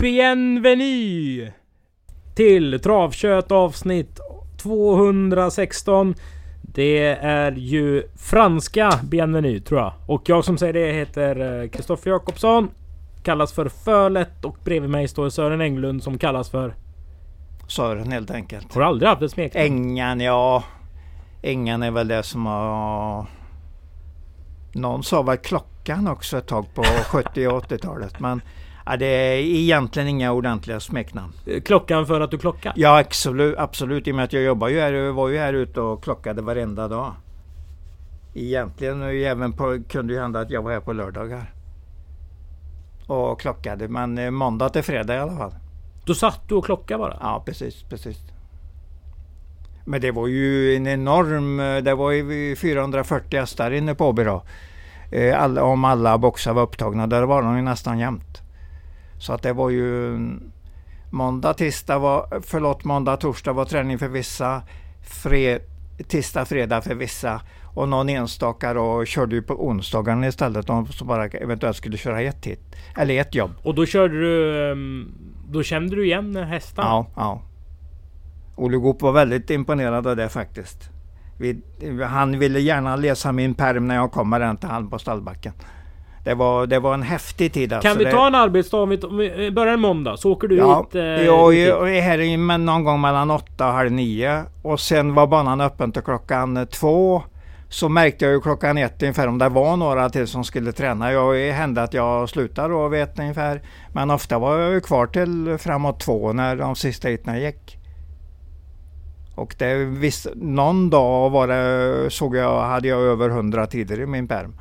Bienvenue! Till Travkött avsnitt 216. Det är ju franska Bienvenue tror jag. Och jag som säger det heter Kristoffer Jakobsson. Kallas för Fölet och bredvid mig står Sören Englund som kallas för... Sören helt enkelt. Har du aldrig haft ett smeknamn? Ängan, ja. Ängan är väl det som har... Någon sa väl klockan också ett tag på 70 och 80-talet. Men ja, det är egentligen inga ordentliga smeknamn. Klockan för att du klockar? Ja absolut, absolut. I och med att jag jobbar ju här, var ju här ute och klockade varenda dag. Egentligen även på, kunde ju hända att jag var här på lördagar. Och klockade. Men eh, måndag till fredag i alla fall. Då satt du och klockade bara? Ja precis, precis. Men det var ju en enorm, eh, det var ju 440 hästar inne på Åby då. Eh, alla, om alla boxar var upptagna, där var de ju nästan jämt. Så att det var ju måndag, tisdag var, förlåt, måndag, torsdag var träning för vissa. Fred, tisdag, fredag för vissa. Och någon enstaka då körde ju på onsdagarna istället. De som bara eventuellt skulle köra ett hit. Eller ett jobb. Och då körde du... Ehm, då kände du igen hästarna? Ja, ja. Olle Goop var väldigt imponerad av det faktiskt. Vi, han ville gärna läsa min perm när jag kommer den till han på stallbacken. Det var, det var en häftig tid alltså. Kan vi ta en arbetsdag? Om vi börjar en måndag så åker du ja, hit? Eh, jag är här någon gång mellan åtta och halv nio. Och sen var banan öppen till klockan två. Så märkte jag ju klockan ett ungefär om det var några till som skulle träna. Jag hände att jag slutade då vid ett ungefär. Men ofta var jag ju kvar till framåt två när de sista heaten gick. Och det visst, någon dag var det, såg jag, hade jag över 100 tider i min perm.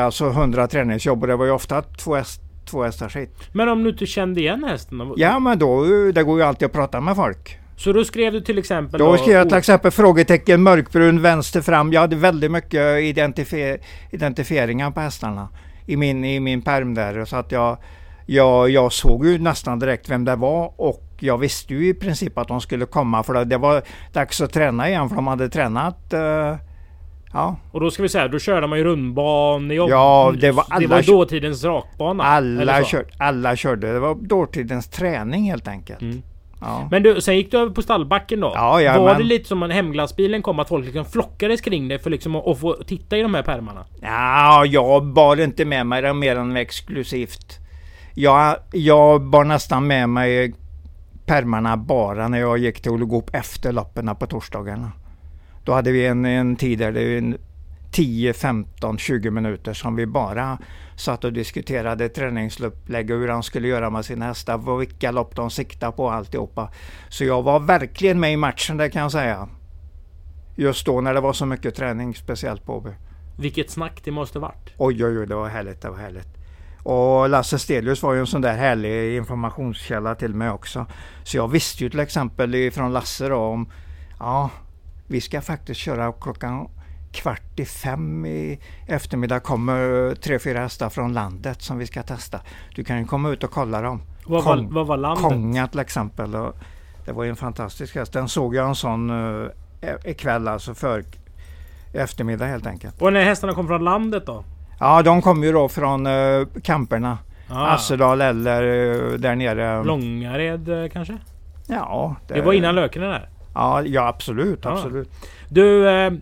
Alltså 100 träningsjobb och det var ju ofta två, häst, två hästars hit. Men om du inte kände igen hästen? Då? Ja men då, det går ju alltid att prata med folk. Så då skrev du till exempel? Då, då skrev jag till exempel frågetecken mörkbrun vänster fram. Jag hade väldigt mycket identifier identifieringar på hästarna i min, i min perm där. Så att jag, jag, jag såg ju nästan direkt vem det var och jag visste ju i princip att de skulle komma för det var dags att träna igen för de hade tränat uh, Ja. Och då ska vi säga, då körde man ju rundban. Ja, det var, alla det var dåtidens rakbana. Alla, kör, alla körde. Det var dåtidens träning helt enkelt. Mm. Ja. Men du, sen gick du över på stallbacken då? Ja, ja, var men... det lite som en hemglassbilen kom? Att folk liksom flockades kring dig för liksom att, att få titta i de här pärmarna? Ja, jag bar inte med mig det mer än exklusivt. Jag, jag bar nästan med mig permarna bara när jag gick till Olle Goop efter loppen på torsdagarna. Då hade vi en, en tid där det en 10, 15, 20 minuter som vi bara satt och diskuterade träningsupplägg och hur han skulle göra med sina hästar, vilka lopp de siktade på alltihopa. Så jag var verkligen med i matchen det kan jag säga. Just då när det var så mycket träning, speciellt på Åby. Vilket snack det måste varit. Oj, oj, oj, det var härligt, det var härligt. Och Lasse Stelius var ju en sån där härlig informationskälla till mig också. Så jag visste ju till exempel från Lasse då om, ja, vi ska faktiskt köra klockan kvart i fem i eftermiddag kommer tre, fyra hästar från landet som vi ska testa. Du kan ju komma ut och kolla dem. Vad, Kong, var, vad var landet? Konga till exempel. Och det var ju en fantastisk häst. Den såg jag en sån uh, ikväll alltså för eftermiddag helt enkelt. Och när hästarna kom från landet då? Ja, de kom ju då från uh, kamperna. Ah. Assedal eller uh, där nere. Långared kanske? Ja. Det, det var innan Lökene där? Ja, ja absolut, absolut. Du... Eh,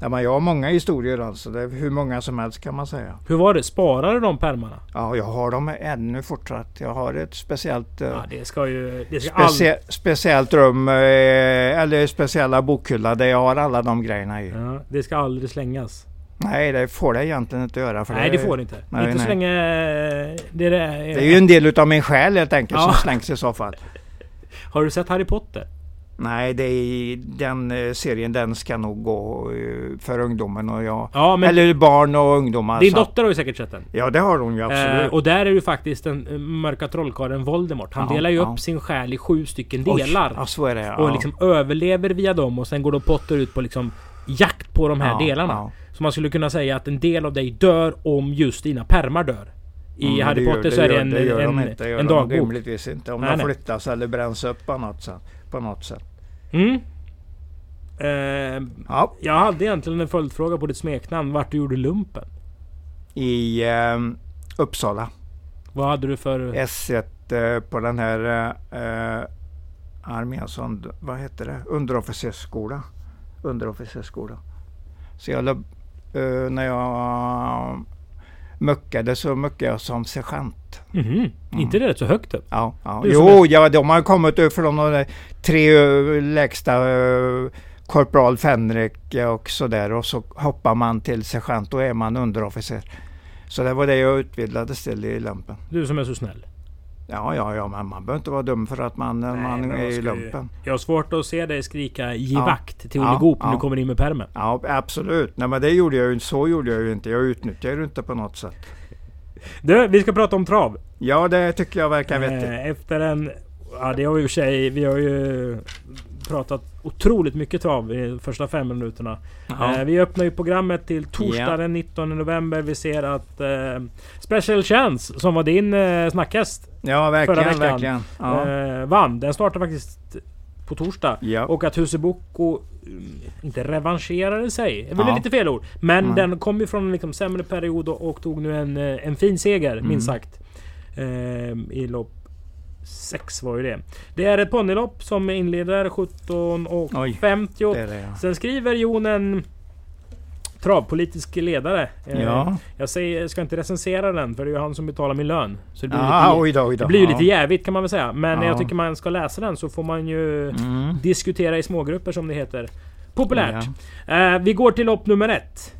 ja, men jag har många historier alltså. Det är hur många som helst kan man säga. Hur var det? Sparade de pärmarna? Ja, jag har dem ännu fortsatt. Jag har ett speciellt... Eh, ja, det ska ju... Det ska specie, all... Speciellt rum eh, eller speciella bokhylla där jag har alla de grejerna i. Ja, det ska aldrig slängas. Nej, det får det egentligen inte göra. För nej, det, det får det inte. Nej, inte nej. så länge... Det är, det, är, det är ju en del utav min själ helt enkelt ja. som slängs i så fall. Har du sett Harry Potter? Nej, det är, den eh, serien den ska nog gå eh, för ungdomen och jag. Ja, men eller barn och ungdomar. Din dotter har ju säkert sett den. Ja, det har hon ju absolut. Eh, och där är ju faktiskt den mörka trollkarlen Voldemort. Han ja, delar ju ja. upp sin själ i sju stycken delar. ja, så är det. Ja. Och liksom överlever via dem och sen går då Potter ut på liksom jakt på de här delarna. Så man skulle kunna säga att en del av dig dör om just dina permar dör. I mm, Harry Potter gör, så är det en, det gör en, de inte, det gör en de dagbok. Rimligtvis inte. Om nej, de flyttas nej. eller bränns upp på något sätt. På något sätt. Mm. Eh, ja. Jag hade egentligen en följdfråga på ditt smeknamn. Vart du gjorde lumpen? I eh, Uppsala. Vad hade du för... S1 utbildat eh, på den här eh, arméns, und- vad heter det, underofficersskola. Underofficersskola. Så jag, eh, när jag muckade så muckade jag som sergeant. Mhm. Inte det rätt så högt upp? Ja, ja. Jo, ja, de har kommit upp från de tre ö, lägsta ö, korpral Fänrik och sådär och så hoppar man till sergeant. Då är man underofficer. Så det var det jag utbildades till i lumpen. Du som är så snäll. Ja, ja, ja, men man behöver inte vara dum för att man, Nej, man är i lumpen. Jag har svårt att se dig skrika ge Ja. vakt till Ja, Olle Goop när ja. du kommer in med pärmen. Ja, absolut. Nej, men det gjorde jag ju Så gjorde jag ju inte. Jag utnyttjade det inte på något sätt. Du, vi ska prata om trav. Ja, det tycker jag verkar vettigt. Eh, Efter en... Ja, det har vi i och för sig... Vi har ju pratat otroligt mycket trav i de första fem minuterna. Eh, vi öppnar ju programmet till torsdag den 19 november. Vi ser att eh, Special Chance, som var din eh, snackhäst, Ja, verkligen, veckan. verkligen. Ja. eh, vann. Den startar faktiskt på torsdag. ja. Och att Huseboko mm, inte revanscherade sig. Det är väl Ja. lite fel ord. Men Mm. den kom ju från en liksom sämre period och, och tog nu en, eh, en fin seger, Mm. minst sagt. Eh, I lopp 6 var ju det. Det är ett ponnylopp som inleder 17 och Oj, 50. det är det ja. Sen skriver Jon en travpolitisk ledare. Eh, Ja, Jag säger, ska inte recensera den för det är ju han som betalar min lön. Så det blir, ah, lite, oj då, oj då. det blir ju ja. lite jävigt kan man väl säga. Men Ja. jag tycker man ska läsa den så får man ju Mm. diskutera i smågrupper som det heter. Populärt. Eh, vi går till lopp nummer ett.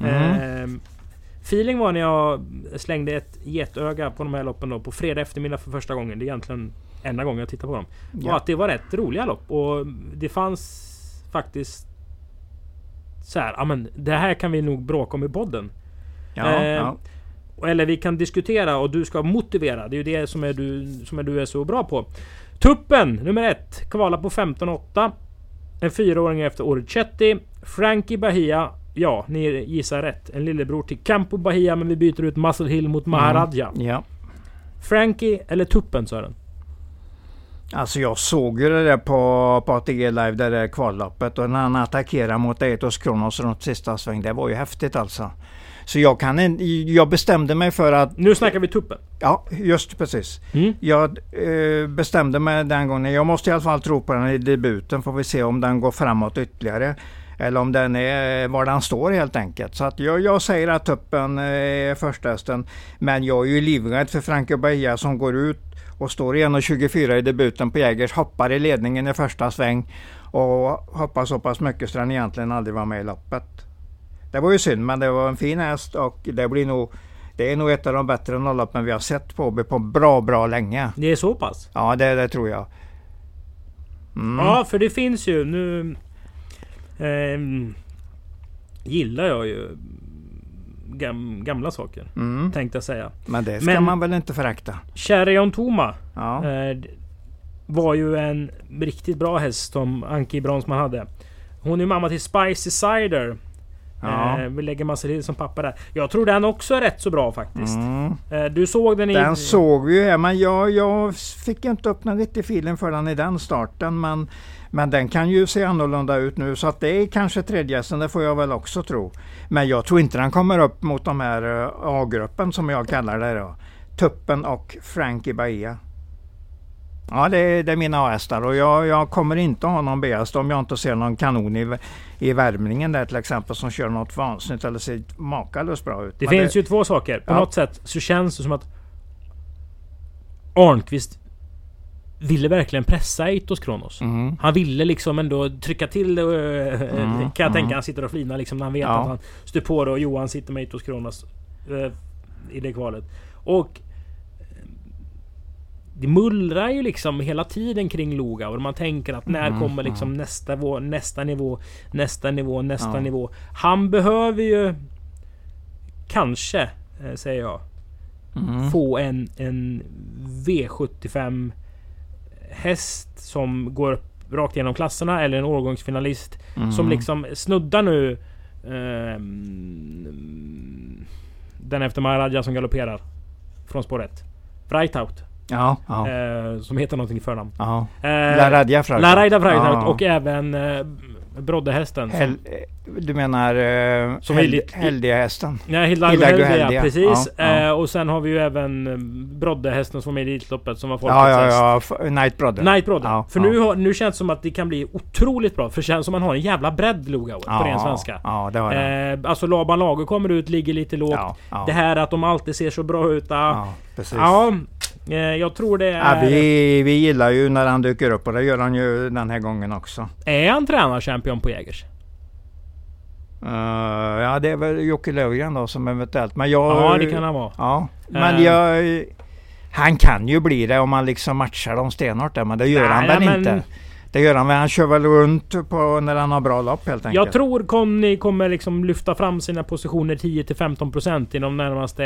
Mm. Eh, feeling var när jag slängde ett getöga på de här loppen då, på fredag eftermiddag för första gången. Det är egentligen enda gången jag tittar på dem. Och Ja. att det var rätt roliga lopp. Och det fanns faktiskt så här, ja men det här kan vi nog bråka om i podden. Ja, Eh, ja. Eller vi kan diskutera och du ska motivera. Det är ju det som är du, som är du är så bra på. Tuppen nummer ett. Kvala på 15-8. En fyraåring efter Orchetti. Frankie Bahia. Ja, ni gissar rätt. En lillebror till Campo Bahia men vi byter ut Muscle Hill mot Maharaja. ja. Frankie eller Tuppen Sören? Alltså jag såg ju det där på, på ATG Live, det där kvalloppet och när han attackerade mot Eitos Kronos runt sista sväng. Det var ju häftigt alltså. Så jag kan inte, jag bestämde mig för att, Nu snackar vi Tuppen. ja just precis. Mm. Jag eh, bestämde mig den gången, jag måste i alla fall tro på den i debuten får vi se om den går framåt ytterligare. Eller om den är var den står helt enkelt. Så att jag, jag säger att tuppen eh, är första hästen. Men jag är ju livrädd för Franco Bahia som går ut och står i 1.24 i debuten på Jägers, hoppar i ledningen i första sväng och hoppar så pass mycket så den egentligen aldrig var med i loppet. Det var ju synd men det var en fin häst och det blir nog det är nog ett av de bättre nolloppen vi har sett på på bra, bra länge. Det är så pass? Ja, det, det tror jag. Mm. Ja, för det finns ju nu... ehm, gillar jag ju gam, gamla saker. Mm. Tänkte jag säga. Men det ska Men- man väl inte förakta? Cherion Toma Ja. eh, var ju en riktigt bra häst som Anki Bronsman hade. Hon är mamma till Spicy Cider. Ja. Eh, lägger Marcel Hill som pappa där. Jag tror den också är rätt så bra faktiskt. Mm. Eh, du såg den i... Den såg vi ju här, men jag, jag fick inte upp någon riktig feeling för den i den starten. Men, men den kan ju se annorlunda ut nu så att det är kanske tredjehästen, det får jag väl också tro. Men jag tror inte den kommer upp mot de här eh, A-gruppen som jag kallar det då. Tuppen och Frankie Bahia. Ja, det är, det är mina A-hästar och jag, jag kommer inte ha någon B-häst om jag inte ser någon kanon i, i värmningen där till exempel som kör något vansinnigt eller ser makalöst bra ut. Det Men finns ju två saker. På Ja. något sätt så känns det som att Arnqvist ville verkligen pressa Eitos Kronos. Mm. Han ville liksom ändå trycka till det. eh, Mm, kan jag tänka. mm. Han sitter och flinar liksom när han vet Ja. att han styr på det och Johan sitter med Eitos Kronos eh, i det kvalet. Och det mullrar ju liksom hela tiden kring Loga och man tänker att när Mm, kommer liksom nästa, vå, nästa nivå, nästa nivå, nästa Ja. nivå. Han behöver ju kanske, eh, säger jag, Mm. få en, en V75 häst som går upp rakt igenom klasserna eller en årgångsfinalist Mm. som liksom snuddar nu ehm, den efter Maharaja som galopperar från spår 1. Freitaut. Ja, ja, Eh, som heter någonting i förnamn. ja. Eh, La Radja Frauta. La Raida Freitaut Ja. och även eh, Broddehästen. Hel, du menar uh, Som lite- Heldiahästen? Nej, Hilda Hilda Heldia, ja, precis. Ja, ja. Eh, och sen har vi ju även eh, Broddehästen som är i Elitloppet som var Ja, folkets ja, ja. F- Night Brother. Night. Ja, För ja. Nu, har, nu känns det som att det kan bli otroligt bra. För det känns som att man har en jävla bredd Lugauer på ren svenska. Ja, det har jag. Eh, alltså Laban Lager kommer ut, ligger lite lågt. ja, ja, Det här att de alltid ser så bra ut. Ja, ja, precis. ja eh, jag tror det Ja, är... vi, vi gillar ju när han dyker upp och det gör han ju den här gången också. Är han tränarchampion på Jägers? Uh, ja, det är väl Jocke Löfgren då som eventuellt. Men jag... Ja, det kan han vara. Ja, men Eh. jag... Han kan ju bli det om man liksom matchar dem stenhårt där, men det gör Nej, han väl men- inte. Det gör han väl. Han kör väl runt på när han har bra lopp helt enkelt. Jag tror Conny kommer liksom lyfta fram sina positioner 10-15% inom de närmaste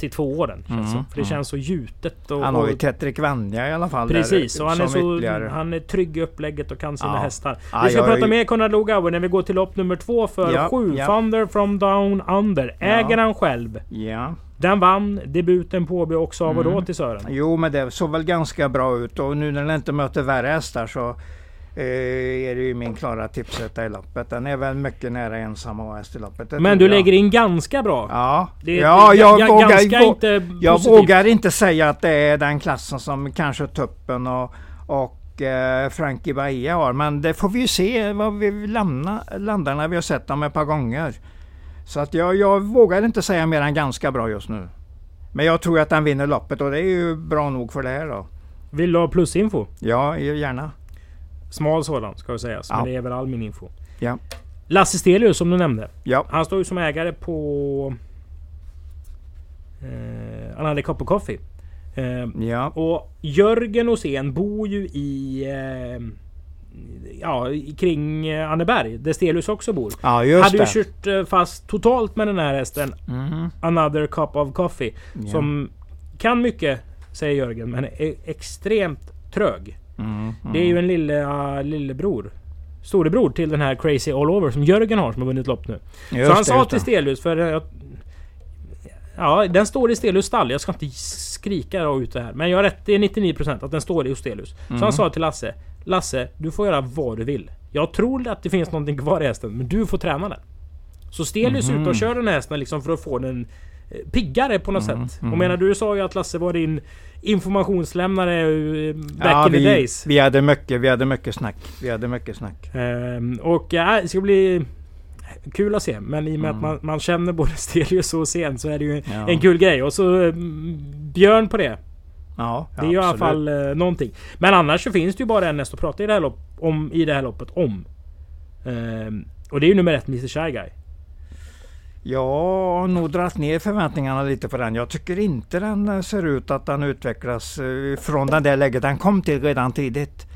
1-2 åren. Mm. För det mm. känns så gjutet. Och, Han har ju Tetrik Vanja i alla fall. Precis, där, och han är, så, ytterligare. han är trygg i upplägget och kan sina Ja. hästar. Ja, Vi ska prata är- mer Konrad Lugauer när vi går till lopp nummer två för Ja, 7 ja. Thunder from Down Under. Äger han själv. Ja. Den vann debuten på Åby också av och då Mm. till Sören. Jo, men det såg väl ganska bra ut och nu när den inte möter värre hästar så eh, är det ju min klara tipsetta i loppet. Den är väl mycket nära ensam häst i loppet. det Men du jag. lägger in ganska bra. Ja, Det ja jag, ga- vågar, inte jag vågar inte säga att det är den klassen som kanske Tuppen och, och eh, Frankie Bahia har. Men det får vi ju se vad vi landar när vi har sett dem ett par gånger. Så att jag, jag vågar inte säga mer än ganska bra just nu. Men jag tror att den vinner loppet och det är ju bra nog för det här då. Vill du ha plusinfo? Ja, gärna. Smal sådan ska det sägas. Ja. Men det är väl all min info. Ja. Lasse Stelius som du nämnde. Ja, Han står ju som ägare på... Eh, han hade of Coffee. Eh, ja, och Jörgen Åsén bor ju i... Eh, ja, kring eh, Anneberg. Där Stelius också bor. ja just hade ju det. kört eh, fast totalt med den här hästen. Mhm. Another Cup of Coffee. Ja. Som kan mycket, säger Jörgen, men är extremt trög. Mm, Det är ju en lille, uh, lillebror. Storebror till den här Crazy All Over som Jörgen har som har vunnit lopp nu. Just så han det, sa till. Stelius för... eh, Ja, den står i Stelius stall. Jag ska inte skrika ut det här. Men jag har rätt. Det är 99% att den står i hos Stelius. Så Mm. han sa till Lasse. Lasse, du får göra vad du vill. Jag tror att det finns någonting kvar i hästen, men du får träna den. Så Stelius är ute och kör den här hästen liksom för att få den eh, piggare på något Mm, sätt. mm. Och menar du sa ju att Lasse var din informationslämnare eh, back ja, in the vi, days. Vi hade mycket, vi hade mycket snack. Vi hade mycket snack. Ehm, och ja, det ska bli kul att se. Men i och med Mm. att man, man känner både Stelius och Sen så är det ju Ja. en kul grej. Och så mm, Björn på det. Ja, Det är ju i alla fall eh, någonting. Men annars så finns det ju bara en häst att prata i det här, lopp, om, i det här loppet om. Ehm, och det är ju nummer ett, Mr Shy Guy. Jag har nog dragit ner förväntningarna lite på den. Jag tycker inte den ser ut att den utvecklas eh, från den där läget den kom till redan tidigt.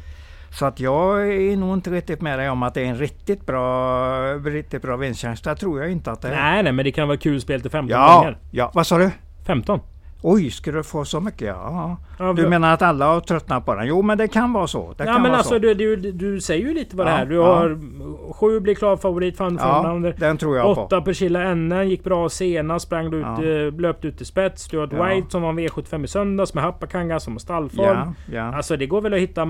Så att jag är nog inte riktigt med dig om att det är en riktigt bra, riktigt bra vinstchans. Det tror jag inte att det är. Nej, nej, men det kan vara kul spel till 15 Ja, gånger. ja, vad sa du? 15. Oj, ska du få så mycket? Ja. Ja, Du menar att alla har tröttnat på den? Jo, men det kan vara så. Det ja kan men vara alltså så. du, du, du säger ju lite vad det Ja, är. Du ja. har sju blir klar favorit från Ja, den tror jag på. Åtta Persilla NN gick bra senast. Sprang du ut, Ja. eh, löpte ut i spets. Stuart Ja. White som var V75 i söndags med Happakanga som har stallform. Ja. Alltså det går väl att hitta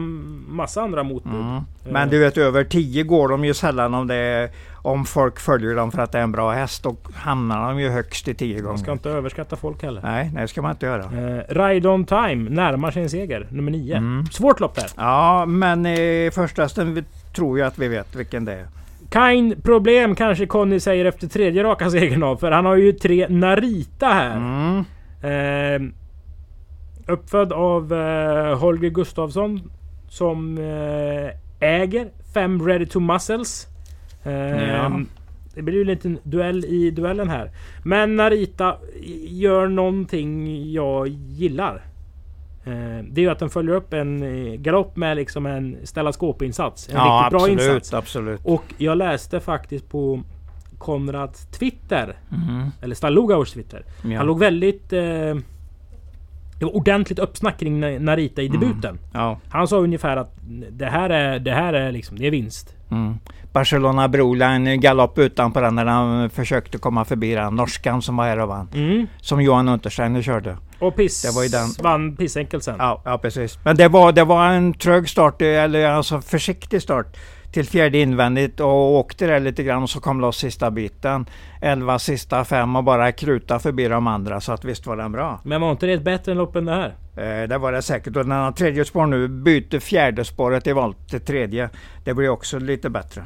massa andra motbud. Mm. Eh. Men du vet över 10 går de ju sällan om det är, om folk följer dem för att det är en bra häst. Då hamnar de ju högst i 10 Man ska gånger. inte överskatta folk heller. Nej, det ska man inte göra. Eh, Ride on time närmar sig en seger. Nummer 9. Mm. Svårt lopp där. Ja, men i första vi- tror jag att vi vet vilken det är. Kind problem kanske Conny säger efter tredje raka segern av. För han har ju tre Narita här. Mm. Eh, uppfödd av eh, Holger Gustafsson. Som eh, äger fem Ready to Muscles. Eh, Ja. Det blir ju en liten duell i duellen här. Men Narita gör någonting jag gillar. Eh, det är ju att den följer upp en eh, galopp med liksom en ställa skåp-insats. En Ja, riktigt bra absolut, insats. absolut. Och jag läste faktiskt på Konrads Twitter. Mm. Eller Stallogaurs Twitter. Ja. Han låg väldigt... Eh, det var ordentligt uppsnack kring Na- Narita i Mm. debuten. Ja. Han sa ungefär att det här är, det här är liksom, det är vinst. Mm. Barcelona Brola, en galopp utanpå den när han försökte komma förbi den. Norskan som var här och vann. Mm. Som Johan Untersteiner körde. Och Piss Det var ju den- vann pissenkelt sen. Ja, ja precis. Men det var, det var en trög start, eller alltså försiktig start till fjärde invändigt och åkte där lite grann och så kom loss sista biten. 11 sista fem och bara kruta förbi de andra så att visst var den bra. Men var inte det ett bättre lopp än det här? Eh, det var det säkert och den har tredje spår nu byter fjärde spåret i volt till tredje. Det blir också lite bättre.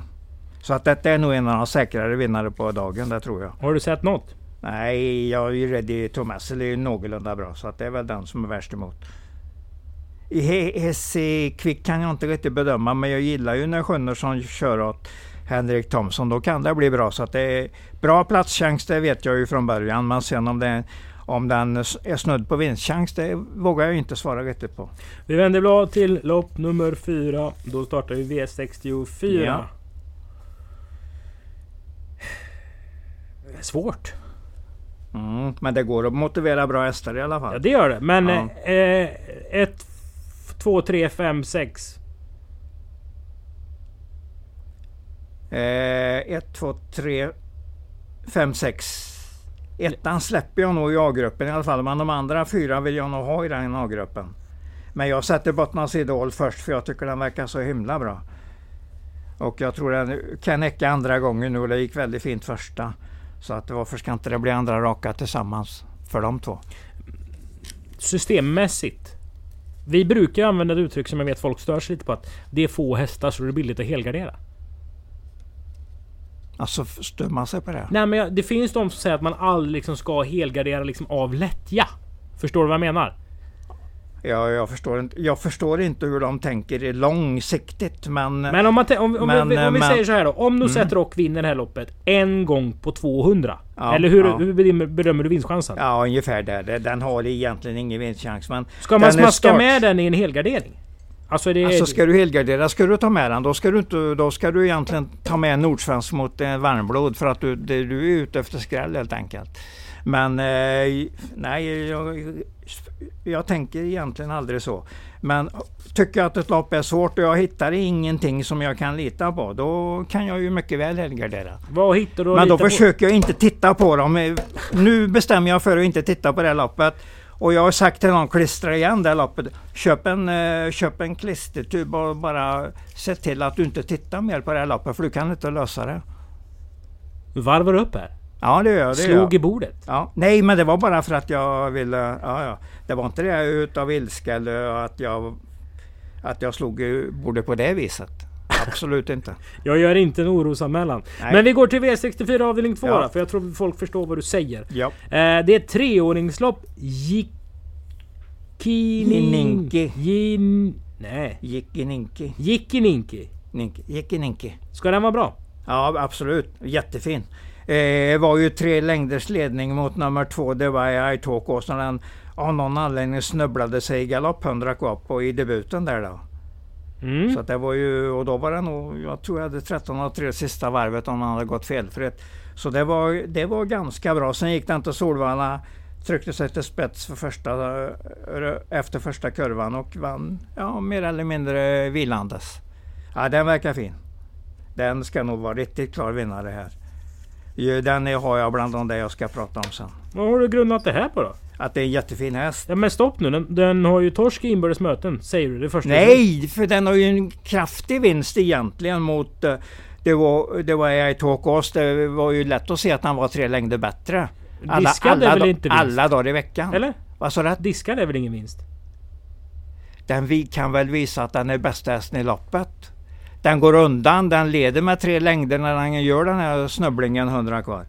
Så att detta är nog en av de säkrare vinnare på dagen, det tror jag. Har du sett något? Nej, jag är ju rädd i Thomas, det är någorlunda bra så att det är väl den som är värst emot. Hesse Quick kan jag inte riktigt bedöma men jag gillar ju när Sjunnersson kör åt Henrik Thomsson. Då kan det bli bra. Så att det är bra platschans det vet jag ju från början. Men sen om, det, om den är snudd på vinstchans det vågar jag inte svara riktigt på. Vi vänder blad till lopp nummer fyra. Då startar vi V64. Ja. Svårt. Mm, men det går att motivera bra hästar i alla fall. Ja det gör det. Men ja. eh, ett 2, 3, 5, 6. 1, 2, 3, 5, 6. Ettan släpper jag nog i A-gruppen i alla fall. Men de andra fyra vill jag nog ha i den A-gruppen. Men jag sätter Bottnas Idol först för jag tycker den verkar så himla bra. Och jag tror den kan näcka andra gången nu och det gick väldigt fint första. Så att varför ska inte det bli andra raka tillsammans för de två? Systemmässigt vi brukar använda ett uttryck som jag vet folk stör sig lite på. Att det är få hästar så det är billigt att helgardera. Alltså stör man sig på det? Nej men det finns de som säger att man aldrig liksom ska helgardera liksom av lättja. Förstår du vad jag menar? Ja, jag förstår inte, jag förstår inte hur de tänker långsiktigt men... Men om, man om, om, men, vi, om vi men, säger så här då. Om nu mm. Rock vinner det här loppet en gång på 200. Ja, eller hur, ja. hur bedömer du vinstchansen? Ja, ungefär där. Den har egentligen ingen vinstchans. Men ska man smaska start... med den i en helgardering? Alltså, det... alltså ska du helgardera, ska du ta med den, då ska du, inte, då ska du egentligen ta med Nordsvensk mot eh, varmblod för att du, du är ute efter skräll helt enkelt. Men eh, nej, jag, jag tänker egentligen aldrig så. Men tycker jag att ett lopp är svårt och jag hittar ingenting som jag kan lita på, då kan jag ju mycket väl helgardera. Vad hittar du Men då försöker på? jag inte titta på dem. Nu bestämmer jag för att inte titta på det loppet. Och jag har sagt till någon, klistra igen det loppet. Köp en, uh, köp en klistertub och bara se till att du inte tittar mer på det här loppet för du kan inte lösa det. Varvar du upp här? Ja det gör jag. Slog i bordet? Ja. Nej men det var bara för att jag ville... Ja, ja. Det var inte det utav ilska eller att jag, att jag slog i bordet på det viset. Absolut inte. jag gör inte en orosanmälan. Nej. Men vi går till V64 avdelning 2 ja. då, för jag tror folk förstår vad du säger. Ja. Eh, det är ett treordningslopp. Jikininki. Jin... Nej. Jikininki. Jikininki. Jikininki. Ska den vara bra? Ja absolut. Jättefin. Eh, var ju tre längders ledning mot nummer två. Det var i Talk och den av någon anledning snubblade sig i galopp 100 kvar på i debuten där då. Mm. Så det var ju, och då var det nog, jag tror jag hade 13 och 3 sista varvet om han hade gått felfritt. Så det var, det var ganska bra. Sen gick den till Solvalla, tryckte sig till spets för första, efter första kurvan och vann ja, mer eller mindre vilandes. Ja, den verkar fin. Den ska nog vara riktigt klar vinnare här. Den har jag bland de där jag ska prata om sen. Vad har du grundat det här på då? Att det är en jättefin häst. Ja men stopp nu. Den, den har ju torsk i inbördes möten. Säger du det första? Nej, för den har ju en kraftig vinst egentligen mot... Eh, det var, det var i Talk Det var ju lätt att se att han var tre längder bättre. Alla, Diskad alla, är väl inte vinst? Alla dagar i veckan. Eller? Vad sa du? Diskad är väl ingen vinst? Den vi kan väl visa att den är bästa hästen i loppet. Den går undan, den leder med tre längder när den gör den här snubblingen 100 kvar.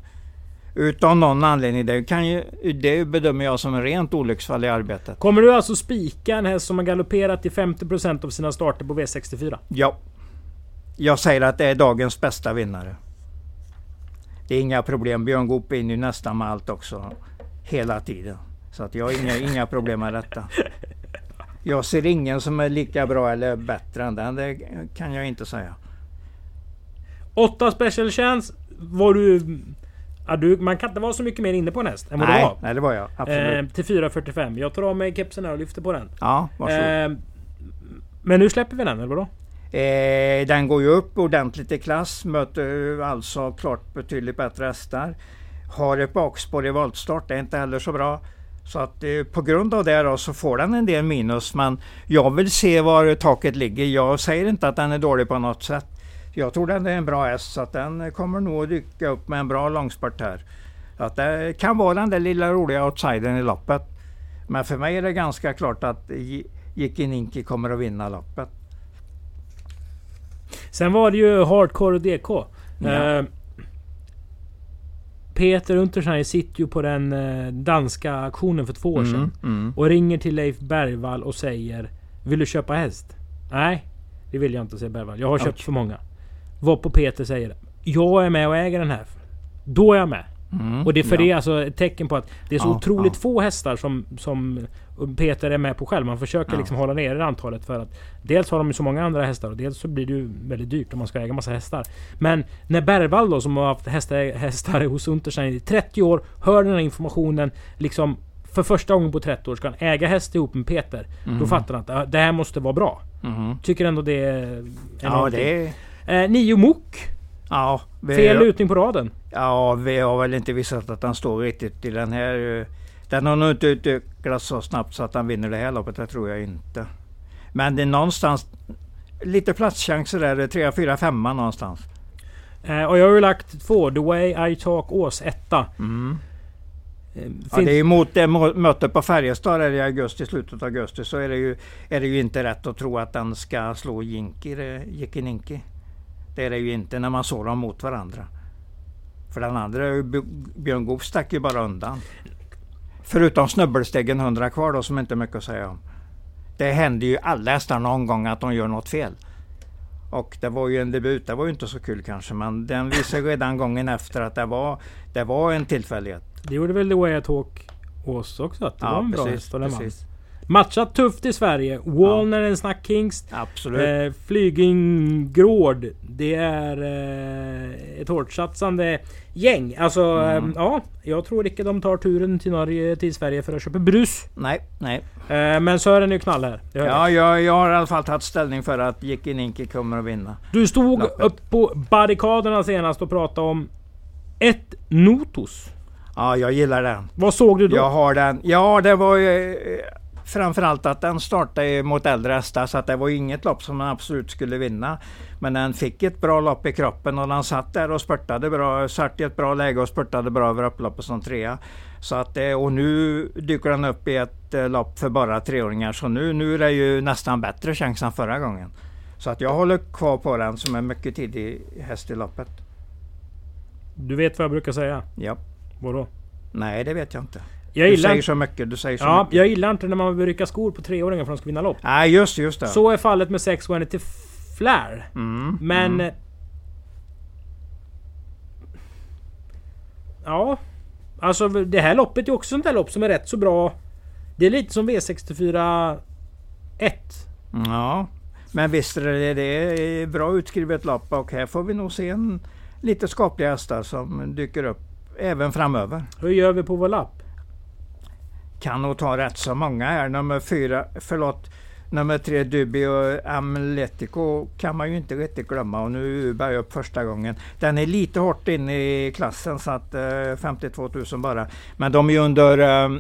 Utan någon anledning. Det, kan ju, det bedömer jag som en rent olycksfall i arbetet. Kommer du alltså spika en häst som har galopperat i 50% av sina starter på V64? Ja. Jag säger att det är dagens bästa vinnare. Det är inga problem. Björn Goop vinner ju nästan med allt också. Hela tiden. Så att jag har inga, inga problem med detta. Jag ser ingen som är lika bra eller bättre än den. Det kan jag inte säga. 8 special chance. Var du... Ja, du, man kan inte vara så mycket mer inne på en häst än vad nej, du var. Nej, det var jag. Absolut. Eh, till 4.45. Jag tar av mig kepsen här och lyfter på den. Ja, varsågod. Eh, men nu släpper vi den, eller vadå? Eh, den går ju upp ordentligt i klass. Möter alltså klart betydligt bättre hästar. Har ett bakspår i voltstart. Det är inte heller så bra. Så att eh, på grund av det då, så får den en del minus. Men jag vill se var taket ligger. Jag säger inte att den är dålig på något sätt. Jag tror den är en bra häst så att den kommer nog att dyka upp med en bra långspurt här. Så att det kan vara den där lilla roliga outsidern i loppet. Men för mig är det ganska klart att Jikininki kommer att vinna loppet. Sen var det ju Hardcore DK. Ja. Eh, Peter Untersteiner sitter ju på den eh, danska auktionen för två år mm, sedan. Mm. Och ringer till Leif Bergvall och säger Vill du köpa häst? Nej, det vill jag inte säger Bergvall. Jag har köpt för många. Vad på Peter säger Jag är med och äger den här. Då är jag med. Mm, och det är för ja. det alltså ett tecken på att det är så ja, otroligt ja. få hästar som, som Peter är med på själv. Man försöker liksom hålla nere antalet för att dels har de så många andra hästar och dels så blir det ju väldigt dyrt om man ska äga massa hästar. Men när Bergvall då som har haft hästar, hästar hos Unterstein i 30 år hör den här informationen liksom för första gången på 30 år ska han äga häst ihop med Peter. Mm. Då fattar han att det här måste vara bra. Mm. Tycker ändå det är... Ja, det är... Eh, Nio Mok. Ja, vi... Fel lutning på raden. Ja, vi har väl inte visat att han står riktigt i den här... Den har nog inte utvecklats så snabbt så att han vinner det här loppet, det tror jag inte. Men det är någonstans lite platschanser där, 3, 4, 5 någonstans. Eh, och jag har ju lagt två, The Way I Talk Ås etta. Mm. Eh, ja, det är emot det mötet på Färjestad i augusti, slutet av augusti, så är det, ju, är det ju inte rätt att tro att den ska slå Jinki, Jikininki. Det är det ju inte när man såg dem mot varandra. För den andra, Björn Goop stack ju bara undan. Förutom snubbelstegen 100 kvar då som inte är mycket att säga om. Det händer ju alla hästar någon gång att de gör något fel. Och det var ju en debut, det var ju inte så kul kanske men den visade redan gången efter att det var, det var en tillfällighet. Det gjorde väl The Way I Talk oss också? Att det ja, var en precis, bra häst precis. Matchat tufft i Sverige. Wallner ja. en snack Kings. Absolut. Eh, Flyging Gråd. Det är eh, ett hårt satsande gäng. Alltså mm. eh, ja, jag tror inte de tar turen till Norge, till Sverige för att köpa brus. Nej, nej. Eh, men Sören är ju knall här. Ja, jag, jag har i alla fall tagit ställning för att Jikininki kommer att vinna. Du stod loppet. upp på barrikaderna senast och pratade om ett Notus. Ja, jag gillar den. Vad såg du då? Jag har den. Ja, det var ju framförallt att den startade mot äldre hästar så att det var inget lopp som den absolut skulle vinna. Men den fick ett bra lopp i kroppen och den satt där och spurtade bra. Satt i ett bra läge och spurtade bra över upploppet som trea. Så att, eh, och nu dyker den upp i ett eh, lopp för bara treåringar. Så nu, nu är det ju nästan bättre chans än förra gången. Så att jag håller kvar på den som en mycket tidig häst i loppet. Du vet vad jag brukar säga? Ja. Vadå? Nej, det vet jag inte. Jag du säger så mycket. Du säger så ja, mycket. jag gillar inte när man vill rycka skor på treåringar för att de ska vinna lopp. Nej, just just det. Så är fallet med 6 till Flair. Mm, Men... Mm. Ja. Alltså det här loppet är också sånt där lopp som är rätt så bra. Det är lite som V64 1. Ja. Men visst är det, det är bra utskrivet lopp och här får vi nog se en lite skapliga hästar som dyker upp även framöver. Hur gör vi på vår lapp? Kan nog ta rätt så många här. Nummer fyra, förlåt, nummer tre Dubi och Amletico kan man ju inte riktigt glömma och nu bär jag upp första gången. Den är lite hårt inne i klassen så att eh, 52 000 bara. Men de är ju under, eh,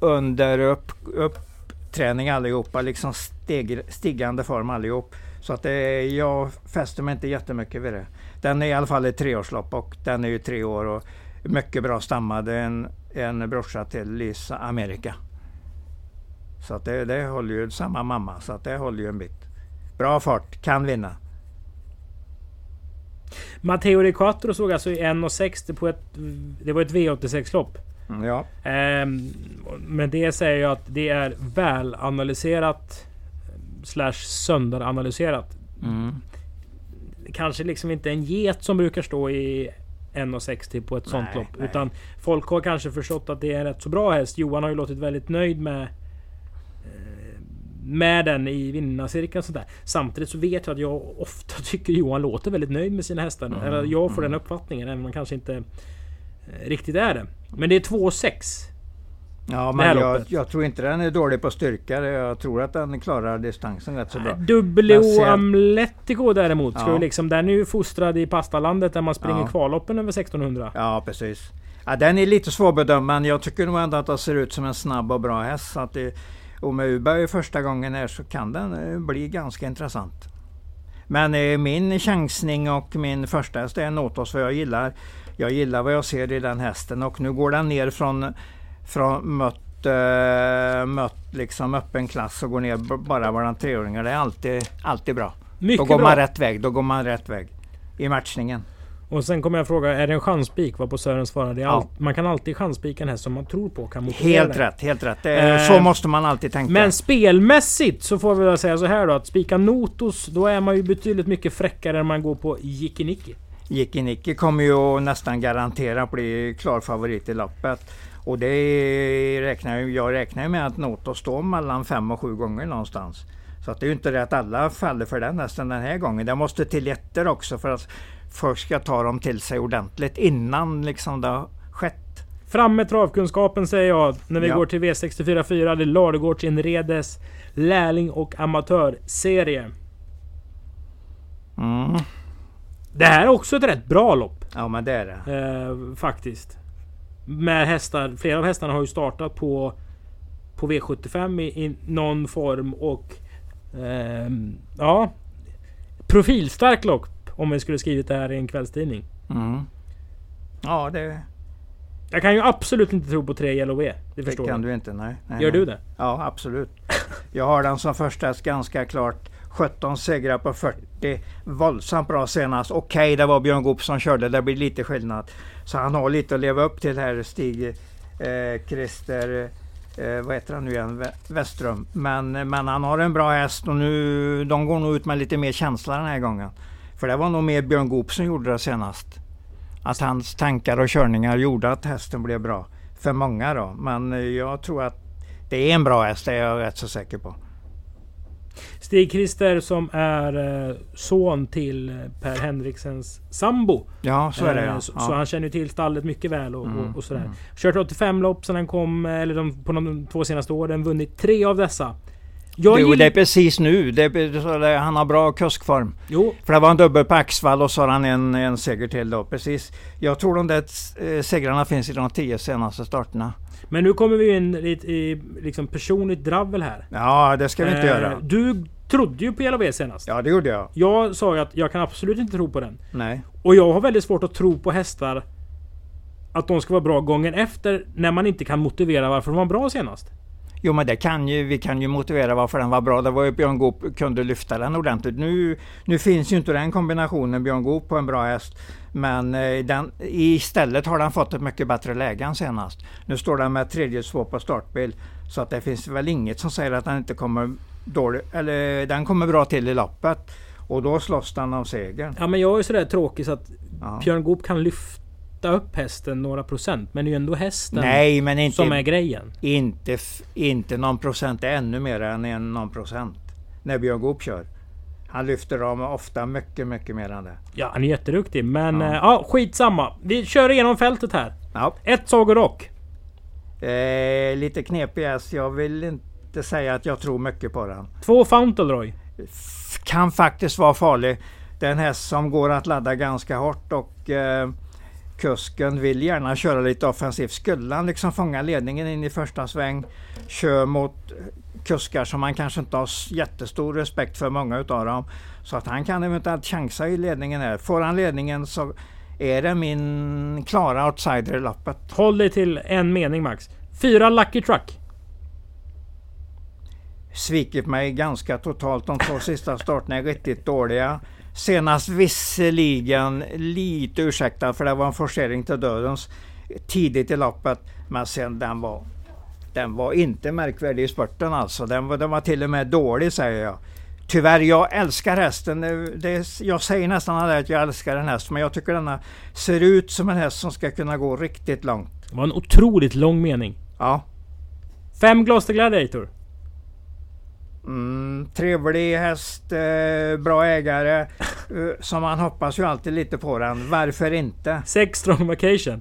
under upp, uppträning allihopa, liksom steg, stigande form allihop. Så att det, jag fäster mig inte jättemycket vid det. Den är i alla fall ett treårslopp och den är ju tre år och mycket bra stammade. En en brorsa till Lisa America. Så att det, det håller ju samma mamma, så att det håller ju en bit. Bra fart, kan vinna. Matteo Quattro såg alltså i 1,60 på ett... Det var ett V86-lopp. Mm, ja. Ehm, men det säger jag att det är välanalyserat slash sönderanalyserat. Mm. Kanske liksom inte en get som brukar stå i 1,60 på ett sånt lopp. Nej. Utan folk har kanske förstått att det är en rätt så bra häst. Johan har ju låtit väldigt nöjd med eh, med den i vinnarcirkeln. Sådär. Samtidigt så vet jag att jag ofta tycker Johan låter väldigt nöjd med sina hästar. Mm, Eller jag får mm. den uppfattningen, även om man kanske inte eh, riktigt är det. Men det är 2,6 Ja, men jag, jag, tror inte den är dålig på styrka. Jag tror att den klarar distansen rätt så bra. Dubblo Amletico däremot, ja. Ska liksom, den är ju fostrad i pastalandet där man springer ja. kvalloppen över 1600. Ja, precis. Ja, den är lite svårbedömd, men jag tycker nog ändå att den ser ut som en snabb och bra häst. Så att det, och med Uberg första gången här så kan den eh, bli ganska intressant. Men eh, min chansning och min första häst är Notos för jag gillar, jag gillar vad jag ser i den hästen och nu går den ner från, från mött, eh, mött liksom öppen klass och går ner bara bland treåringar. Det är alltid, alltid bra. Mycket Då går bra. man rätt väg. Då går man rätt väg i matchningen. Och sen kommer jag fråga, är det en chanspik? Vad på Sören svarade. Ja. Man kan alltid chanspika en häst som man tror på kan motivera Helt rätt, helt rätt. Eh, så måste man alltid tänka. Men spelmässigt så får vi väl säga så här då att spika Notos, då är man ju betydligt mycket fräckare än man går på Jikinicki. Jikinicki kommer ju nästan garanterat bli klar favorit i loppet. Och det räknar jag, jag räknar med att Noto står mellan fem och sju gånger någonstans. Så att det är ju inte det att alla faller för den hästen den här gången. Det måste till jätter också för att folk ska ta dem till sig ordentligt innan liksom det har skett. Fram med travkunskapen säger jag när vi Ja. går till V64 Det är Inredes lärling och amatörserie. Mm. Det här är också ett rätt bra lopp. Ja men det är det. Eh, faktiskt. Med hästar. Flera av hästarna har ju startat på på V75 i, i någon form och ehm, ja. Profilstark lopp om vi skulle skrivit det här i en kvällstidning. Mm. Ja det, Jag kan ju absolut inte tro på 3 Yellow V. Det det förstår kan du. du inte. Nej. nej Gör nej. du det? Ja, absolut. Jag har den som första ganska klart. 17 segrar på 40. Våldsamt bra senast. Okej, det var Björn Goop som körde. Det blir lite skillnad. Så han har lite att leva upp till här, Stig eh, Christer eh, vad heter han nu igen? Westström. Men, eh, men han har en bra häst och nu, de går nog ut med lite mer känsla den här gången. För det var nog mer Björn Goop som gjorde det senast. Att hans tankar och körningar gjorde att hästen blev bra. För många då. Men eh, jag tror att det är en bra häst, det är jag rätt så säker på. Stig Christer som är eh, son till eh, Per Henriksens sambo. Ja, så är det Eh, ja. Så, ja. så han känner ju till stallet mycket väl och, Mm, och, och sådär. mm. Kört 85 lopp sedan han kom, eh, eller de, på de två senaste åren. Vunnit tre av dessa. Jag Jo, gill- det är precis nu. Det är, han har bra kuskform. Jo, För det var en dubbel på Axvall och så har han en, en seger till då. Precis. Jag tror de där eh, segrarna finns i de tio senaste starterna. men nu kommer vi in lite i liksom personligt dravel här. Ja, det ska vi inte Eh, göra. Du trodde ju på LOV senast. Ja, det gjorde jag. Jag sa ju att jag kan absolut inte tro på den. Nej. Och jag har väldigt svårt att tro på hästar att de ska vara bra gången efter när man inte kan motivera varför de var bra senast. Jo men det kan ju, vi kan ju motivera varför den var bra. Det var ju Björn Goop kunde lyfta den ordentligt. Nu, nu finns ju inte den kombinationen Björn Goop på en bra häst. Men eh, den, istället har den fått ett mycket bättre läge än senast. Nu står den med tredje svår på startbil. Så att det finns väl inget som säger att den inte kommer dåligt, eller den kommer bra till i loppet. Och då slåss den om segern. Ja men jag är sådär tråkig så att Ja. Björn Goop kan lyfta upp hästen några procent. Men det är ju ändå hästen Nej men inte, som är grejen. inte, inte någon procent, ännu mer än en någon procent. När Björn Goop kör. Han lyfter dem ofta mycket, mycket mer än det. Ja han är jätteduktig men Ja. ja. ja skitsamma. Vi kör igenom fältet här. Ja. Ett Sagorock. Eh, lite knepig häst. Jag vill inte säga att jag tror mycket på den. Två Fauntleroy. F- Kan faktiskt vara farlig. Det är en häst som går att ladda ganska hårt och eh, kusken vill gärna köra lite offensivt. Skulle han liksom fånga ledningen in i första sväng, kör mot kuskar som man kanske inte har jättestor respekt för, många utav dem. Så att han kan eventuellt chansa i ledningen här. Får han ledningen så är det min klara outsider i loppet. Håll dig till en mening max. Fyra Lucky Truck. svikit mig ganska totalt. De två sista starterna är riktigt dåliga. Senast visserligen lite ursäktad för det var en forcering till dödens tidigt i loppet. Men sen den var, den var inte märkvärdig i spurten alltså. Den var, den var till och med dålig säger jag. Tyvärr, jag älskar hästen. Det, jag säger nästan aldrig att jag älskar en häst, men jag tycker denna ser ut som en häst som ska kunna gå riktigt långt. Det var en otroligt lång mening. Ja, Fem Gloucester Gladiator. Mm, trevlig häst, eh, bra ägare. Eh, som man hoppas ju alltid lite på den. Varför inte? Sex Strong Vacation.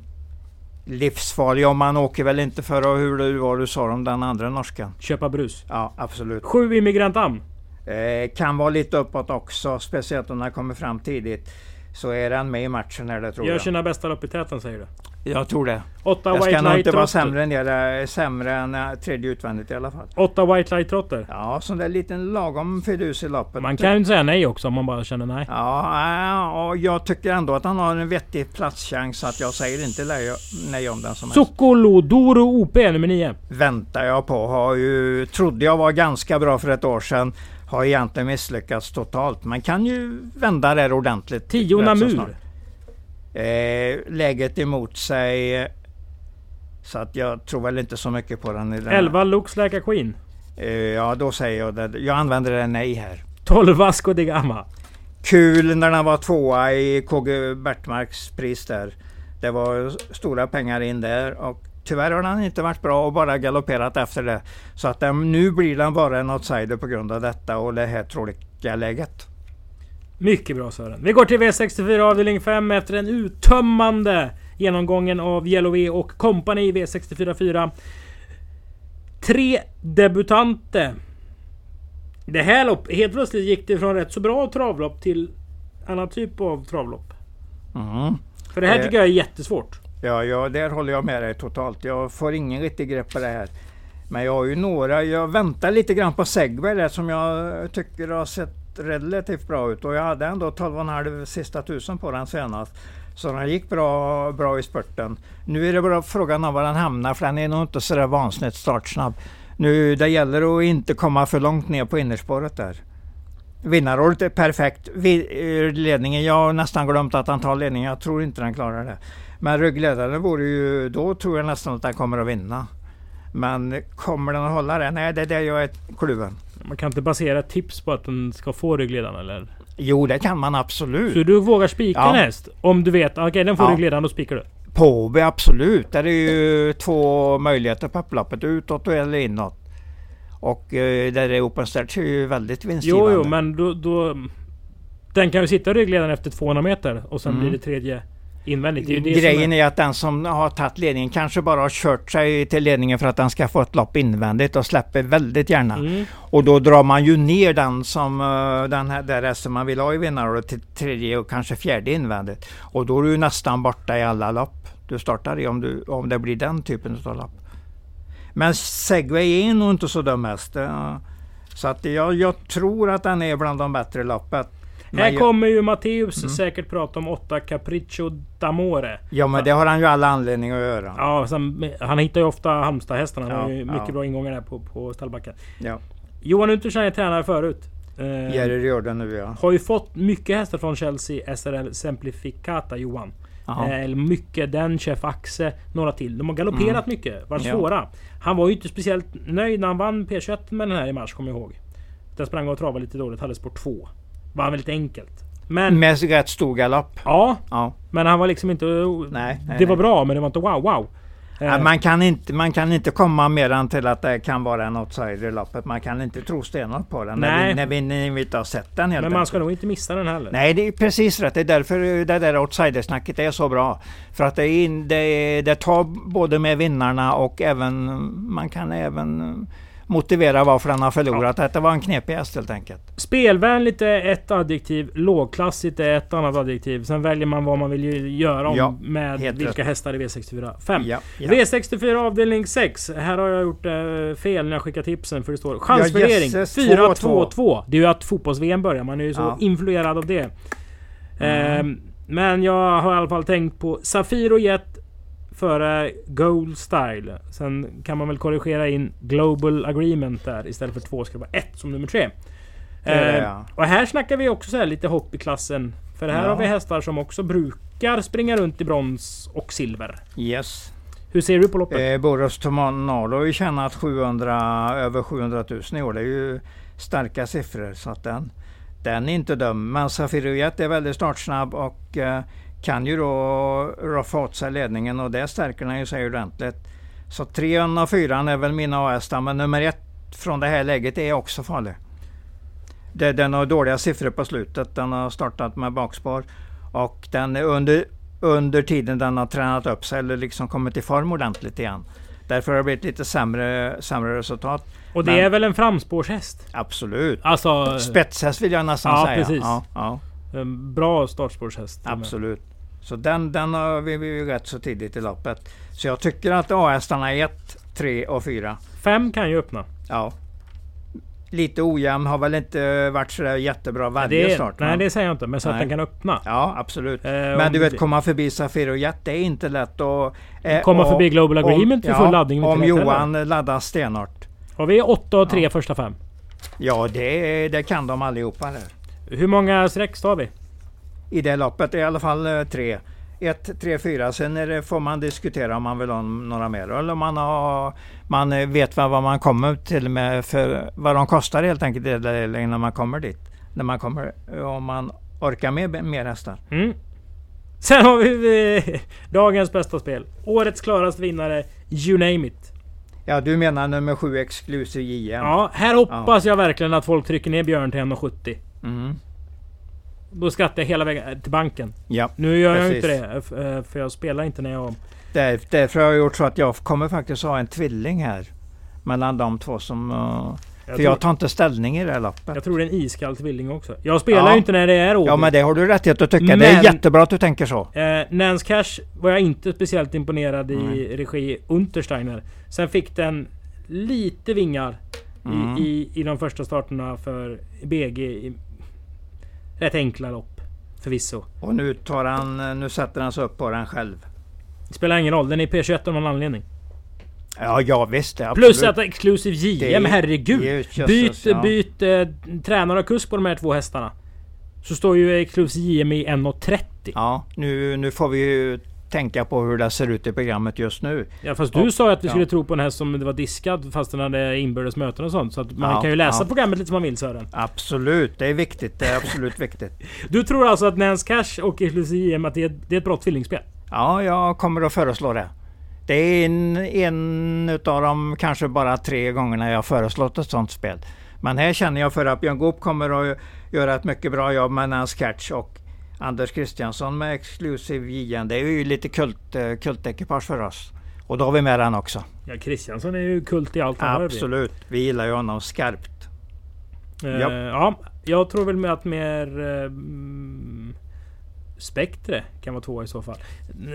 Livsfarlig om man åker väl inte för och hur det var du sa om den andra norskan. Köpa brus. Ja, absolut. Sju Immigrant Am. Eh, kan vara lite uppåt också, speciellt om den kommer fram tidigt. Så är den med i matchen här, det tror Gör jag. sina bästa lopp i täten säger du. Jag tror det. Åtta Jag ska nog inte vara sämre än, det, sämre än eh, tredje utvändigt i alla fall. Åtta White Light Trotter. Ja, sån där liten lagom fidus i loppet. Man kan ju säga nej också om man bara känner nej. Ja, och jag tycker ändå att han har en vettig platschans så att jag säger inte nej, om den som helst. Sokolo Doro OP nummer 9. Väntar jag på. Har ju, trodde jag var ganska bra för ett år sedan. Har egentligen misslyckats totalt. Man kan ju vända där ordentligt. 10 rätt så Namur. Eh, läget emot sig. Så att jag tror väl inte så mycket på den. I den här. 11 Lux Like a Queen. Eh, ja, då säger jag det. Jag använder det nej här. 12 Vasco de Gama. Kul när den var tvåa i KG Bertmarks pris där. Det var stora pengar in där och tyvärr har den inte varit bra och bara galopperat efter det. Så att den, nu blir den bara en outsider på grund av detta och det här tråkiga läget. Mycket bra Sören. Vi går till V64 avdelning 5 efter den uttömmande genomgången av Yellow och Company i V64 4. Tre debutanter. Det här lopp, helt plötsligt gick det från rätt så bra travlopp till annan typ av travlopp. Mm. För det här Eh. tycker jag är jättesvårt. Ja, ja, där håller jag med dig totalt. Jag får ingen riktig grepp på det här. Men jag har ju några, jag väntar lite grann på Segway där som jag tycker har sett relativt bra ut. Och jag hade ändå 12,5 sista tusen på den senast. Så den gick bra, bra i spurten. Nu är det bara frågan om var den hamnar för den är nog inte sådär vansinnigt startsnabb. Nu, det gäller att inte komma för långt ner på innerspåret där. Vinnaråret är perfekt. Eh, ledningen, jag har nästan glömt att han tar ledningen. Jag tror inte den klarar det. Men ryggledaren vore ju, då tror jag nästan att den kommer att vinna. Men kommer den att hålla det? Nej, det är det jag är kluven. Man kan inte basera tips på att den ska få ryggledaren eller? Jo, det kan man absolut. Så du vågar spika Ja. en häst? Om du vet, okej den får Ja. ryggledaren, då spikar du? Påby, absolut. Där är ju två möjligheter på upploppet. Utåt eller inåt. Och eh, där är Open Stretch är ju väldigt vinstgivande. Jo, jo, men då, då... Den kan ju sitta i ryggledaren efter 200 meter och sen Mm. blir det tredje invändigt. Det är det Grejen är... är att den som har tagit ledningen kanske bara har kört sig till ledningen för att den ska få ett lopp invändigt och släpper väldigt gärna. Mm. Och då drar man ju ner den som eh, den här där resten man vill ha i vinnarrådet till tredje och kanske fjärde invändigt. Och då är du nästan borta i alla lopp du startar i om, du, om det blir den typen av lopp. Men Segway är nog inte så dum häst. eh, Så att jag, jag tror att den är bland de bättre loppet. Här kommer ju Matteus Mm. säkert prata om 8 Capriccio d'Amore. Ja men det har han ju alla anledning att göra. Ja, sen, han hittar ju ofta Halmstad-hästarna. Han har Ja, ju mycket ja. bra ingångar där på, på stallbacken. Ja. Johan Unterstein är tränare förut. Eh, Jerry det nu ja. har ju fått mycket hästar från Chelsea SRL Semplificata Johan. Eh, mycket, den, Chef Axe, några till. De har galopperat mycket, varit Ja. svåra. Han var ju inte speciellt nöjd när han vann P21 med den här i mars, kommer jag ihåg. Den sprang och travade lite dåligt, hade spår 2. Vann väldigt enkelt. Men... Med rätt stor galopp. Ja, Ja. men han var liksom inte... Nej, nej, det var nej. bra, men det var inte wow wow. Eh, Ja, man, kan inte, man kan inte komma mer än till att det kan vara en outsider i loppet. Man kan inte tro stenhårt på den när Nej. vi, när vi, när vi inte har sett den helt men man enkelt. ska nog inte missa den heller. Nej, det är precis rätt. Det är därför det där outsidersnacket är så bra. För att det, är in, det, det tar både med vinnarna och även man kan även motivera varför den har förlorat. Att det var en knepig häst helt enkelt. Spelvänligt är ett adjektiv, lågklassigt är ett annat adjektiv. Sen väljer man vad man vill göra Ja, med vilka rätt. hästar i V64 5. Ja, ja. V64 avdelning 6. Här har jag gjort eh, fel när jag skickar tipsen för det står chansvärdering jösses, 4-2-2. Det är ju att fotbolls-VM börjar. Man är ju så Ja. influerad av det. Mm. Ehm, men jag har i alla fall tänkt på Safir och Jet före Gold Style. Sen kan man väl korrigera in Global Agreement där. Istället för två ska det vara ett som nummer tre. Det är det, Ehm, ja. och här snackar vi också så lite hopp i klassen. För här Ja. har vi hästar som också brukar springa runt i brons och silver. Yes. Hur ser du på loppet? Eh, Boros Tornado har ju tjänat 700, över 700 000 i år. Det är ju starka siffror. Så att den, den är inte dum. Men Safirujet är väldigt startsnabb och eh, kan ju då roffa åt sig ledningen och det stärker den ju sig ordentligt. Så trean och fyran är väl mina A-hästar men nummer ett från det här läget är också farlig. Det, den har dåliga siffror på slutet. Den har startat med bakspår och den är under, under tiden den har tränat upp sig eller liksom kommit i form ordentligt igen. Därför har det blivit lite sämre, sämre resultat. och det men- är väl en framspårshäst? Absolut. Alltså... Spetshäst vill jag nästan Ja, säga. precis. Ja, ja, En bra startspårshäst. absolut. Så den, den har vi, vi rätt så tidigt i loppet. Så jag tycker att A-hästarna 1, 3 och 4. Fem kan ju öppna. Ja. Lite ojämn, har väl inte varit sådär jättebra varje det, start. Nej men- det säger jag inte, men så att Nej. den kan öppna. Ja, absolut. Eh, Men om du vet, komma förbi Safir och Jet, det är inte lätt att... eh, Komma och- förbi Global om- Agreement vid full laddning är inte Om Johan laddar stenhårt. Har vi åtta och tre Ja. första fem? Ja, det, det kan de allihopa där. Hur många streck har vi? I det loppet i alla fall eh, tre. Ett, tre, fyra. Sen det, får man diskutera om man vill ha några mer. Eller om man, har, man eh, vet vad, vad man kommer till med för vad de kostar helt enkelt när man kommer dit. När man kommer, eh, om man orkar med mer hästar. Mm. Sen har vi eh, dagens bästa spel. Årets klaraste vinnare, You name it. Ja, du menar nummer sju Exclusive JM? Ja, här hoppas jag verkligen att folk trycker ner Björn till 1,70. Mm. Då skrattar jag hela vägen till banken. Ja, Nu gör jag Precis. inte det, eh, för jag spelar inte när jag... där, därför har jag gjort så att jag kommer faktiskt ha en tvilling här. Mellan de två som... eh, Jag, för tror, jag tar inte ställning i det här loppet. jag tror det är en iskall tvilling också. Jag spelar Ja. ju inte när det är Åby. Ja men det har du rättighet att tycka. Det Men- är jättebra att du tänker så. Eh, Nance Cash var jag inte speciellt imponerad i Nej. regi Untersteiner. Sen fick den lite vingar Mm. i, i, i de första starterna för BG. I rätt enkla lopp. Förvisso. Och nu tar han, nu sätter han sig upp på den själv. Det spelar ingen roll, den är P21 av någon anledning. Ja, ja visst absolut. Plus att Exclusive JM, herregud! Jesus, byt ja. byt eh, tränare och kusk på de här två hästarna. Så står ju Exclusive JM i 1.30. Ja. Ja, nu, nu får vi ju tänka på hur det ser ut i programmet just nu. fast du sa ju att vi Ja. skulle tro på en häst som det var diskad fast den hade inbördes möten och sånt. Så att man Ja, kan ju läsa ja. programmet lite som man vill Sören. Absolut, det är viktigt. Det är absolut viktigt. Du tror alltså att Nance Cash och JM att det är, det är ett bra tvillingspel? Ja, jag kommer att föreslå det. Det är en, en utav de kanske bara tre gångerna jag har föreslått ett sånt spel. Men här känner jag för att Björn Goop kommer att göra ett mycket bra jobb med Nance Catch och Anders Kristiansson med Exclusive JN. Det är ju lite kult, eh, kultekipage för oss. Och då har vi med den också. Ja, Kristiansson är ju kult i allt han. Absolut. Vi gillar ju honom skarpt. Eh, Japp. ja, jag tror väl med att mer... Eh, mm, Spektre kan vara tvåa i så fall.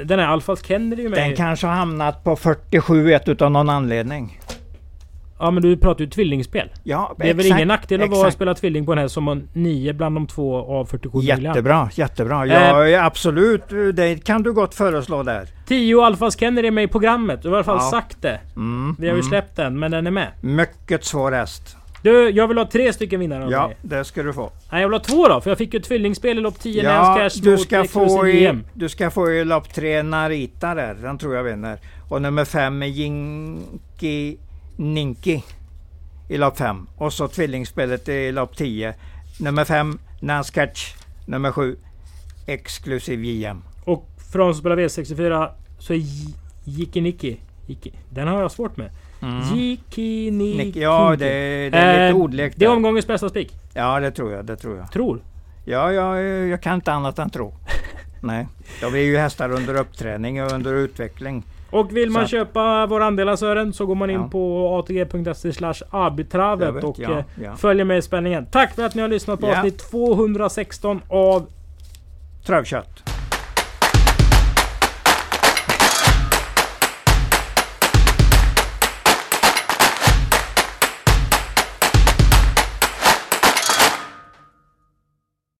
Den här Alfas Kennedy är ju med. Den kanske har hamnat på 47 ett utav någon anledning. Ja men du pratar ju tvillingspel. Ja, Det är väl exakt, ingen nackdel att vara exakt. spela tvilling på en häst som har 9 bland de två av 47 möjliga. Jättebra, jättebra. Eh. Ja, ja, absolut. Det kan du gott föreslå där. 10 Alfas Kennedy är med i programmet. Du har i alla fall Ja. sagt det. Mm, Vi har ju mm. släppt den, men den är med. Mycket svår häst. Du, jag vill ha tre stycken vinnare av Ja, dig. det ska du få. Nej, jag vill ha två då, för jag fick ju ett tvillingspel i lopp 10 Ja, Cash du mot ska, få Exclusive i, JM. du ska få i lopp tre Narita där. Den tror jag vinner. Och nummer fem är Ninky i lopp fem. Och så tvillingspelet i lopp 10. Nummer fem Nance Catch. Nummer sju Exclusive JM. Och för de som spelar V64 så är Jikiniki. Jiki. Den har jag svårt med. Mm. Jikiniki. Ja, det, det är lite Eh, ordlek Det är omgångens bästa spik. Ja, det tror jag. Det tror jag. Tror. Ja, ja, jag kan inte annat än tro. Nej, då blir ju hästar under uppträning och under utveckling. Och vill man att- köpa våra andelar Sören så går man in Ja. på atg.se arbitravet vet, och ja, eh, ja. följer med i spänningen. Tack för att ni har lyssnat på Ja. avsnitt 216 av Travkött.